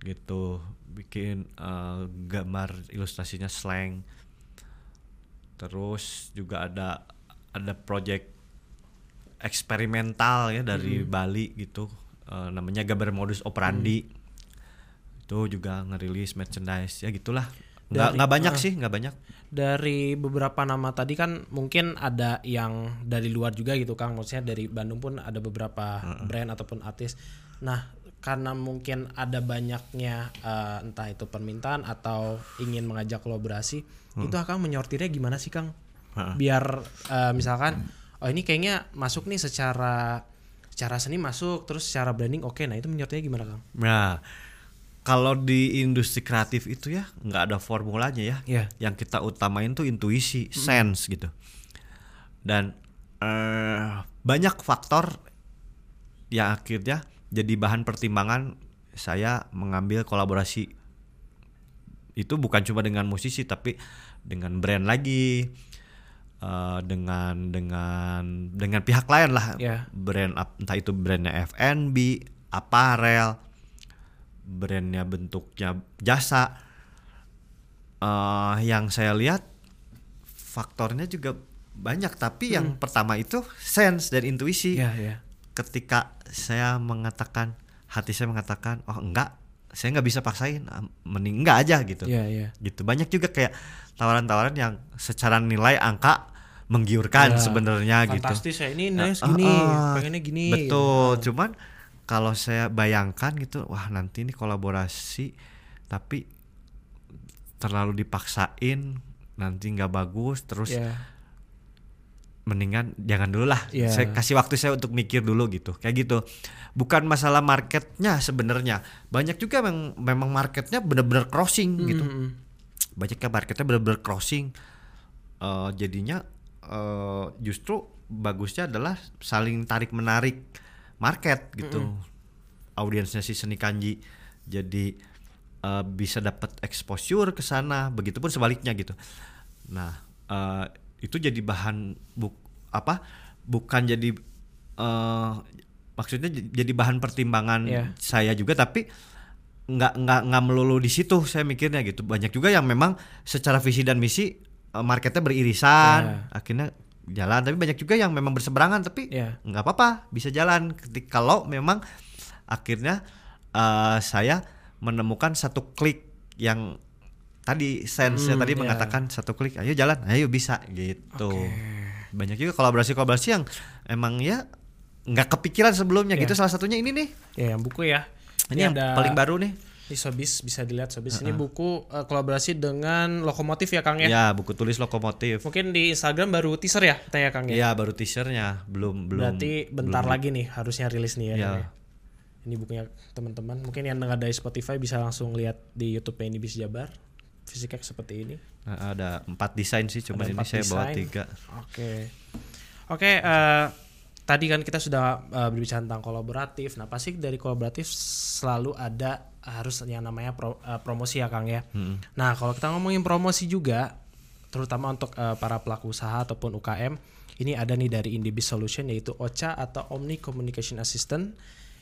gitu bikin uh, gambar ilustrasinya slang. Terus juga ada ada project eksperimental ya dari Bali gitu uh, namanya gambar modus operandi itu juga ngerilis merchandise ya gitulah nggak nggak banyak ah. sih nggak banyak Dari beberapa nama tadi kan mungkin ada yang dari luar juga gitu Kang. Maksudnya dari Bandung pun ada beberapa brand ataupun artis. Nah, karena mungkin ada banyaknya eh, entah itu permintaan atau ingin mengajak kolaborasi, itu Kang menyortirnya gimana sih Kang? Biar eh, misalkan oh ini kayaknya masuk nih secara secara seni masuk, terus secara branding oke. Nah, itu menyortirnya gimana Kang? Nah, kalau di industri kreatif itu ya nggak ada formulanya ya. Iya. Yang kita utamain tuh intuisi, sense gitu. Dan eh, banyak faktor yang akhirnya jadi bahan pertimbangan saya mengambil kolaborasi itu bukan cuma dengan musisi tapi dengan brand lagi eh, dengan dengan dengan pihak lain lah. Ya. brand entah itu brandnya F&B apparel brandnya bentuknya jasa. Eh, yang saya lihat faktornya juga banyak. Tapi yang pertama itu sense dan intuisi. Iya, iya. ketika saya mengatakan hati saya mengatakan oh enggak saya nggak bisa paksain ah, mending enggak aja gitu. Iya, iya. gitu. Banyak juga kayak tawaran-tawaran yang secara nilai angka menggiurkan Ya, sebenarnya gitu. Fantastis ya ini Nah, nice gini, ah, ah, pengennya gini. betul. Cuman kalau saya bayangkan gitu wah nanti ini kolaborasi tapi terlalu dipaksain nanti nggak bagus terus Iya. Mendingan jangan dulu lah. Iya. saya kasih waktu saya untuk mikir dulu gitu. Kayak gitu. Bukan masalah marketnya sebenarnya. Banyak juga memang memang marketnya bener-bener crossing gitu. Mm-mm. banyak kan marketnya bener-bener crossing. Eh, jadinya eh, justru bagusnya adalah saling tarik menarik market gitu. Audiensnya si seni kanji jadi eh, bisa dapat exposure ke sana. Begitupun sebaliknya gitu. Nah eh, itu jadi bahan buk apa bukan jadi eh, maksudnya jadi bahan pertimbangan Iya. saya juga tapi nggak nggak nggak melulu di situ saya mikirnya gitu banyak juga yang memang secara visi dan misi eh, marketnya beririsan Iya. akhirnya jalan tapi banyak juga yang memang berseberangan tapi Iya. nggak apa-apa bisa jalan ketika kalau memang akhirnya eh, saya menemukan satu klik yang tadi sense Hmm, tadi iya. mengatakan satu klik ayo jalan ayo bisa gitu Oke. banyak juga kolaborasi-kolaborasi yang emang ya nggak kepikiran sebelumnya Iya. gitu salah satunya ini nih Ya, yang buku ya. ini yang paling baru nih Ini Sobis bisa dilihat Sobis. Ini buku eh, kolaborasi dengan Lokomotif ya Kang ya. ya buku tulis lokomotif Mungkin di Instagram baru teaser ya, tanya Kang ya. Iya baru teasernya belum belum Berarti bentar lagi nih harusnya rilis nih ya. Iya. Ya. Ini bukunya teman-teman. Mungkin yang ada di Spotify bisa langsung lihat di YouTube ini bis Jabar. Fisiknya seperti ini. Nah, ada empat desain sih cuman Ada ini saya bawa tiga Oke. Oke, eh, tadi kan kita sudah eh, berbicara tentang kolaboratif. Nah, pasti dari kolaboratif selalu ada harus yang namanya pro- eh, promosi ya, Kang ya. Nah, kalau kita ngomongin promosi juga terutama untuk eh, para pelaku usaha ataupun UKM, ini ada nih dari Indibis Solution yaitu OCA atau Omni Communication Assistant.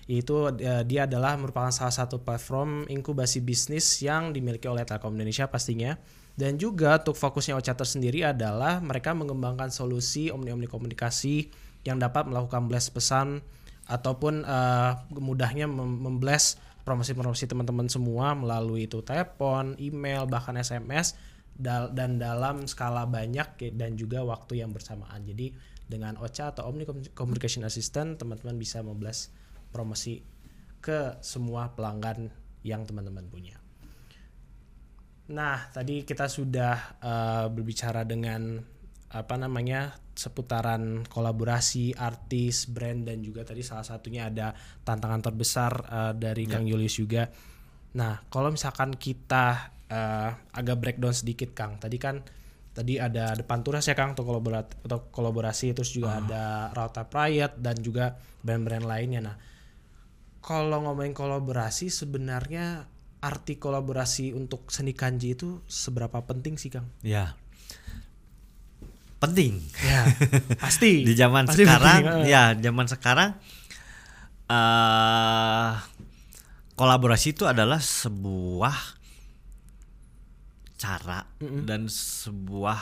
Itu eh, dia adalah merupakan salah satu platform inkubasi bisnis yang dimiliki oleh Telkom Indonesia pastinya. Dan juga untuk fokusnya OCA tersendiri adalah mereka mengembangkan solusi omni-omni komunikasi yang dapat melakukan blast pesan ataupun eh, mudahnya mem- memblast promosi-promosi teman-teman semua melalui itu telepon, email, bahkan SMS dal- dan dalam skala banyak ya, dan juga waktu yang bersamaan. Jadi dengan OCA atau Omni Com- Communication Assistant teman-teman bisa memblast promosi ke semua pelanggan yang teman-teman punya. Nah, tadi kita sudah eh, berbicara dengan apa namanya seputaran kolaborasi artis, brand dan juga tadi salah satunya ada tantangan terbesar eh, dari Kang Julius juga. Nah, kalau misalkan kita eh, agak breakdown sedikit Kang, tadi kan tadi ada depan turas ya Kang untuk kolaborasi, untuk kolaborasi terus juga ada Rauta Riot dan juga brand-brand lainnya. Nah, kalau ngomongin kolaborasi sebenarnya arti kolaborasi untuk seni kanji itu seberapa penting sih Kang? ya penting Ya, pasti. di zaman Pasti sekarang penting, eh. ya zaman sekarang eh kolaborasi itu adalah sebuah cara dan sebuah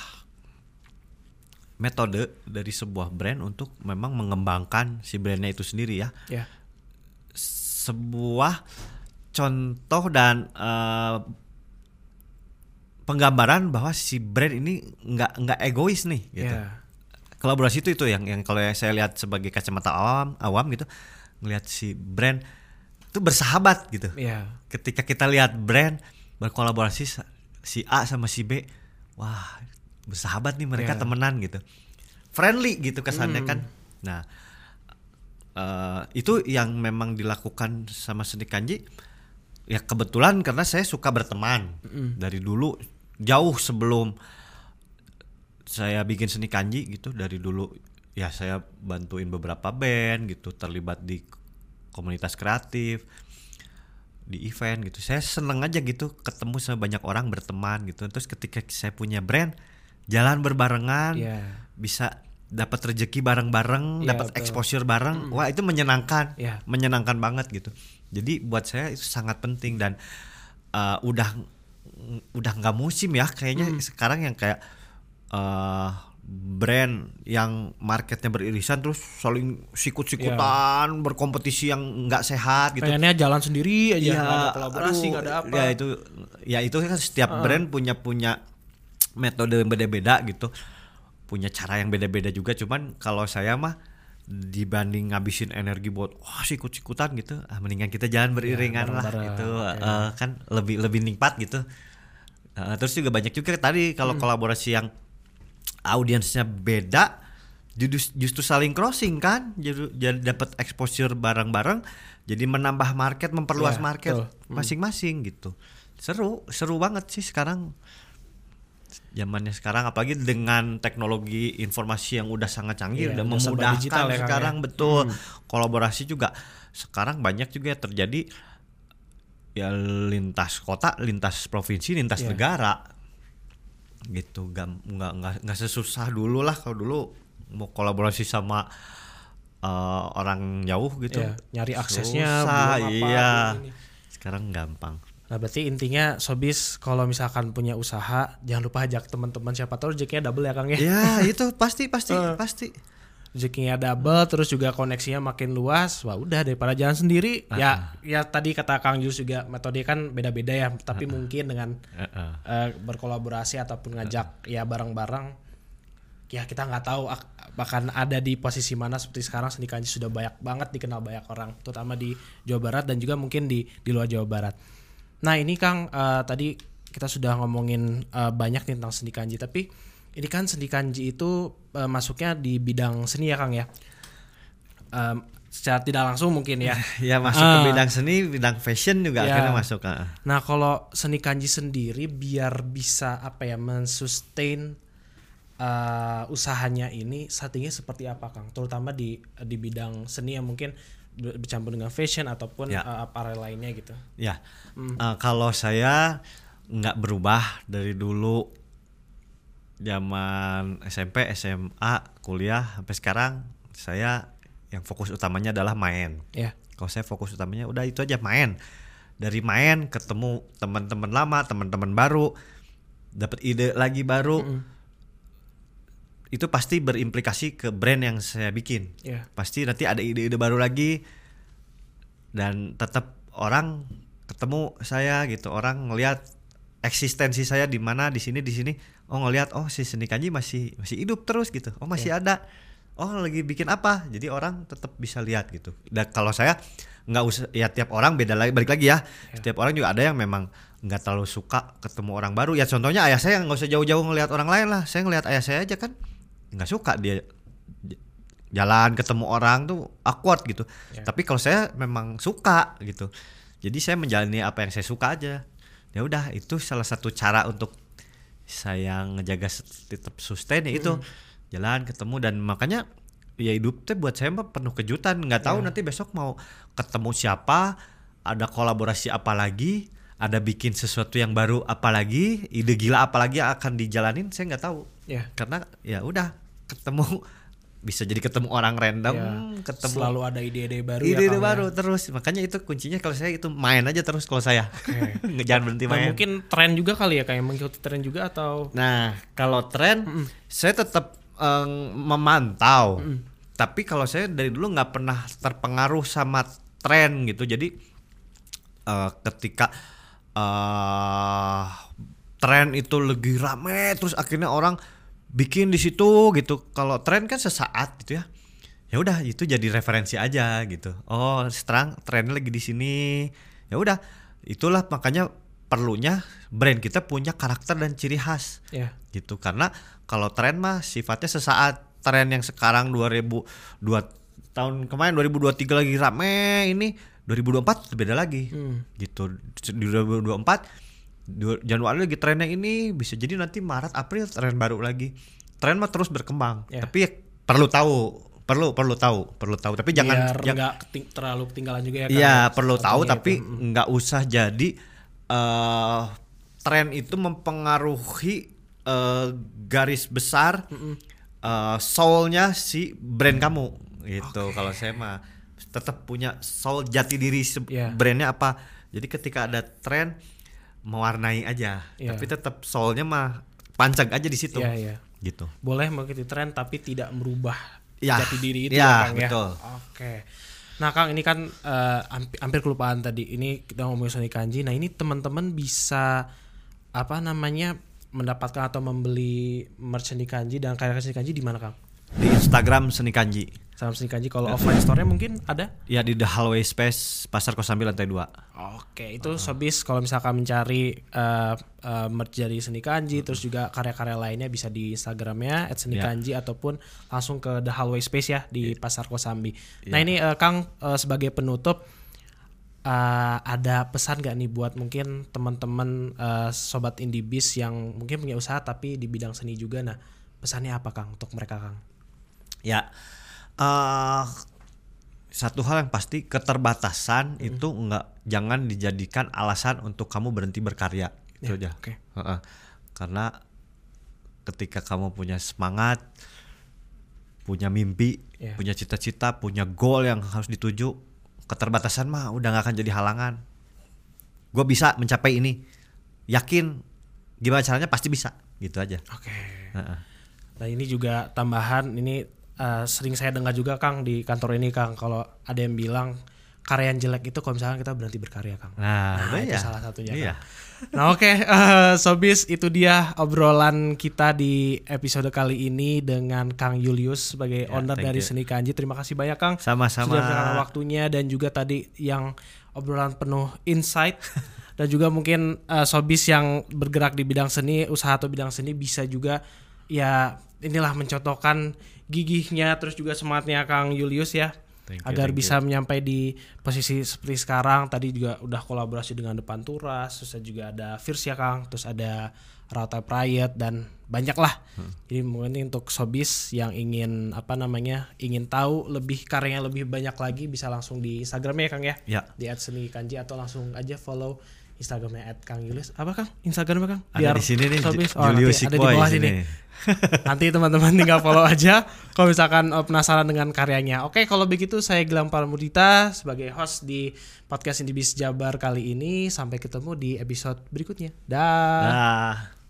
metode dari sebuah brand untuk memang mengembangkan si brandnya itu sendiri ya Ya, sebuah contoh dan eh, penggambaran bahwa si brand ini nggak nggak egois nih gitu. Ya, kolaborasi itu itu yang yang kalau yang saya lihat sebagai kacamata awam awam gitu ngelihat si brand itu bersahabat gitu. Ya, ketika kita lihat brand berkolaborasi si A sama si B wah bersahabat nih mereka Iya. temenan gitu. Friendly gitu kesannya kan. Nah eh, itu yang memang dilakukan sama seni kanji ya kebetulan karena saya suka berteman. Dari dulu jauh sebelum saya bikin seni kanji gitu dari dulu ya saya bantuin beberapa band gitu terlibat di komunitas kreatif di event gitu. Saya seneng aja gitu ketemu sama banyak orang berteman gitu. Terus ketika saya punya brand jalan berbarengan Iya. bisa dapat rezeki bareng-bareng Iya, dapat exposure bareng wah itu menyenangkan Iya. menyenangkan banget gitu jadi buat saya itu sangat penting dan uh, udah udah nggak musim ya kayaknya Hmm. sekarang yang kayak uh, brand yang marketnya beririsan terus saling sikut-sikutan berkompetisi yang nggak sehat gitu Pengennya jalan sendiri aja, nggak ada kolaborasi, nggak ada apa. Ya itu ya itu kan setiap brand punya punya metode yang beda-beda gitu. Punya cara yang beda-beda juga cuman kalau saya mah dibanding ngabisin energi buat wah sikut-sikutan gitu, ah mendingan kita jalan beriringan lah bareng-bareng, gitu. oke. Eh, kan lebih lebih nikmat gitu. Eh, terus juga banyak juga tadi kalau kolaborasi yang audiensnya beda justru, justru saling crossing kan jadi, jadi dapat exposure bareng-bareng jadi menambah market memperluas Iya, market betul. masing-masing gitu seru seru banget sih sekarang zamannya sekarang apalagi dengan teknologi informasi yang udah sangat canggih Iya, udah udah serba memudahkan digital ya, Kang, sekarang ya. betul kolaborasi juga sekarang banyak juga terjadi ya lintas kota lintas provinsi lintas Iya. negara. Gitu nggak nggak nggak nggak sesusah dulu lah kalau dulu mau kolaborasi sama eh, orang jauh gitu. Iya, nyari aksesnya, Susah, apa, iya. sekarang gampang Nah berarti intinya Sobis kalau misalkan punya usaha jangan lupa ajak teman-teman siapa tahu rezekinya double ya Kang ya. ya itu pasti pasti Eh. pasti Rezekinya double terus juga koneksinya makin luas. Wah udah daripada jalan sendiri. Ya ya tadi kata Kang Jus juga metode kan beda-beda ya. Tapi mungkin dengan Heeh. eh, berkolaborasi ataupun ngajak ya bareng-bareng ya kita nggak tahu bahkan ada di posisi mana seperti sekarang seni kanji sudah banyak banget dikenal banyak orang terutama di Jawa Barat dan juga mungkin di di luar Jawa Barat. Nah ini Kang eh, tadi kita sudah ngomongin eh, banyak nih tentang seni kanji tapi ini kan seni kanji itu eh, masuknya di bidang seni ya Kang ya. Em, secara tidak langsung mungkin ya. ya masuk ke Ah. bidang seni bidang fashion juga Ya. akhirnya masuk ah. Nah, kalau seni kanji sendiri biar bisa apa ya mensustain uh, usahanya ini settingnya seperti apa, Kang? Terutama di di bidang seni yang mungkin bercampur dengan fashion ataupun Ya. uh, apparel lainnya gitu. Ya, Hmm. eh, kalau saya nggak berubah dari dulu zaman SMP, SMA, kuliah sampai sekarang saya yang fokus utamanya adalah main. Ya. Kalau saya fokus utamanya udah itu aja main. Dari main ketemu teman-teman lama, teman-teman baru, dapat ide lagi baru. Itu pasti berimplikasi ke brand yang saya bikin. Ya. pasti nanti ada ide-ide baru lagi. Dan tetap orang ketemu saya gitu orang ngelihat eksistensi saya di mana di sini di sini. Oh ngelihat oh si seni kanji masih masih hidup terus gitu. Oh masih ada. Oh lagi bikin apa? Jadi orang tetap bisa lihat gitu. Dan kalau saya nggak usah ya tiap orang beda lagi balik lagi ya. Setiap orang juga ada yang memang nggak terlalu suka ketemu orang baru. Ya contohnya ayah saya nggak usah jauh-jauh ngelihat orang lain lah. Saya ngelihat ayah saya aja kan nggak suka dia jalan ketemu orang tuh awkward gitu. Ya. tapi kalau saya memang suka gitu. Jadi saya menjalani apa yang saya suka aja. Ya udah itu salah satu cara untuk saya ngejaga tetap sustain ya itu. Jalan ketemu dan makanya ya hidup teh buat saya mah penuh kejutan. Nggak tahu nanti besok mau ketemu siapa ada kolaborasi apa lagi ada bikin sesuatu yang baru apa lagi ide gila apa lagi yang akan dijalanin saya nggak tahu. Ya. karena ya udah ketemu bisa jadi ketemu orang random Ya. ketemu Selalu ada ide-ide baru ya, ide-ide ya. baru terus makanya itu kuncinya kalau saya itu main aja terus kalau saya jangan berhenti Nah, main mungkin tren juga kali ya kayak mengikuti tren juga atau Nah, kalau tren saya tetap em, memantau. Tapi kalau saya dari dulu nggak pernah terpengaruh sama tren gitu. Jadi eh, ketika eh tren itu lagi rame terus akhirnya orang bikin di situ gitu. Kalau tren kan sesaat gitu ya. Ya udah itu jadi referensi aja gitu. Oh, sekarang trennya lagi di sini. Ya udah, itulah makanya perlunya brand kita punya karakter dan ciri khas ya. gitu karena kalau tren mah sifatnya sesaat tren yang sekarang 2002 tahun kemarin 2023 lagi rame ini 2024 beda lagi Hmm. gitu di 2024 du- Januari lagi trennya ini bisa jadi nanti Maret April tren baru lagi. Tren mah terus berkembang Ya. tapi ya perlu tahu perlu perlu tahu perlu tahu. Tapi jangan Biar jangan nggak keting- terlalu ketinggalan juga ya. Iya ya, perlu tahu tapi nggak usah jadi eh tren itu mempengaruhi eh, garis besar eh, soulnya si brand kamu gitu. Kalau saya mah tetap punya soul jati diri Iya. brandnya apa. Jadi ketika ada tren mewarnai aja Iya. tapi tetap soulnya mah pancang aja di situ Iya, iya. gitu boleh mengikuti tren tapi tidak merubah Ya, jati diri itu ya, ya, Kang betul. ya. Oke. Nah Kang ini kan eh, hampir, hampir kelupaan tadi. Ini kita ngomongin Sony Kanji. Nah ini teman-teman bisa apa namanya mendapatkan atau membeli merch Seni Kanji dan karya Seni Kanji di mana Kang? di Instagram Seni Kanji Sama Seni Kanji kalau offline store-nya mungkin ada? ya di The Hallway Space Pasar Kosambi lantai 2 Oke, itu sobis kalau misalkan mencari eh eh, merch dari Seni Kanji terus juga karya-karya lainnya bisa di Instagramnya @senikanji ataupun langsung ke The Hallway Space ya di Pasar Kosambi. Nah, ini eh, Kang eh, sebagai penutup eh, ada pesan gak nih buat mungkin teman-teman eh, sobat indie biz yang mungkin punya usaha tapi di bidang seni juga nah, pesannya apa Kang untuk mereka Kang? Ya, eh satu hal yang pasti keterbatasan Hmm. itu enggak jangan dijadikan alasan untuk kamu berhenti berkarya. Itu aja. Ya, oke. Heeh. Karena ketika kamu punya semangat, punya mimpi, Ya. punya cita-cita, punya goal yang harus dituju, keterbatasan mah udah nggak akan jadi halangan. Gue bisa mencapai ini, yakin gimana caranya pasti bisa, gitu aja. Oke. Heeh. Nah ini juga tambahan ini eh, sering saya dengar juga Kang di kantor ini Kang kalau ada yang bilang karya yang jelek itu kalau misalkan kita berhenti berkarya Kang. Nah, Nah, itu iya. salah satunya Iya. Kang. Nah oke eh, Sobis itu dia obrolan kita di episode kali ini dengan Kang Julius sebagai Ya, owner dari you. Seni Kanji. Terima kasih banyak Kang. Sama-sama. Sudah waktunya dan juga tadi yang obrolan penuh insight dan juga mungkin eh, Sobis yang bergerak di bidang seni, usaha atau bidang seni bisa juga ya inilah mencontohkan gigihnya terus juga semangatnya Kang Julius ya Thank you, agar thank bisa menyampai di posisi seperti sekarang tadi juga udah kolaborasi dengan Depan Turas terus juga ada Fierce ya Kang terus ada Rauta Riot dan banyak lah Hmm. jadi mungkin untuk sobis yang ingin apa namanya ingin tahu lebih karyanya lebih banyak lagi bisa langsung di Instagramnya ya Kang ya Ya. di @seni_kanji atau langsung aja follow Instagramnya Kang Julius apa Kang Instagramnya Kang Ada di sini nih, Ju- oh, nanti Julius ada di bawah sini. Nanti teman-teman tinggal follow aja kalau misalkan eh, penasaran dengan karyanya. Oke, kalau begitu saya Gilang Paramudita sebagai host di podcast Indibis Jabar kali ini. Sampai ketemu di episode berikutnya. Dah. Nah.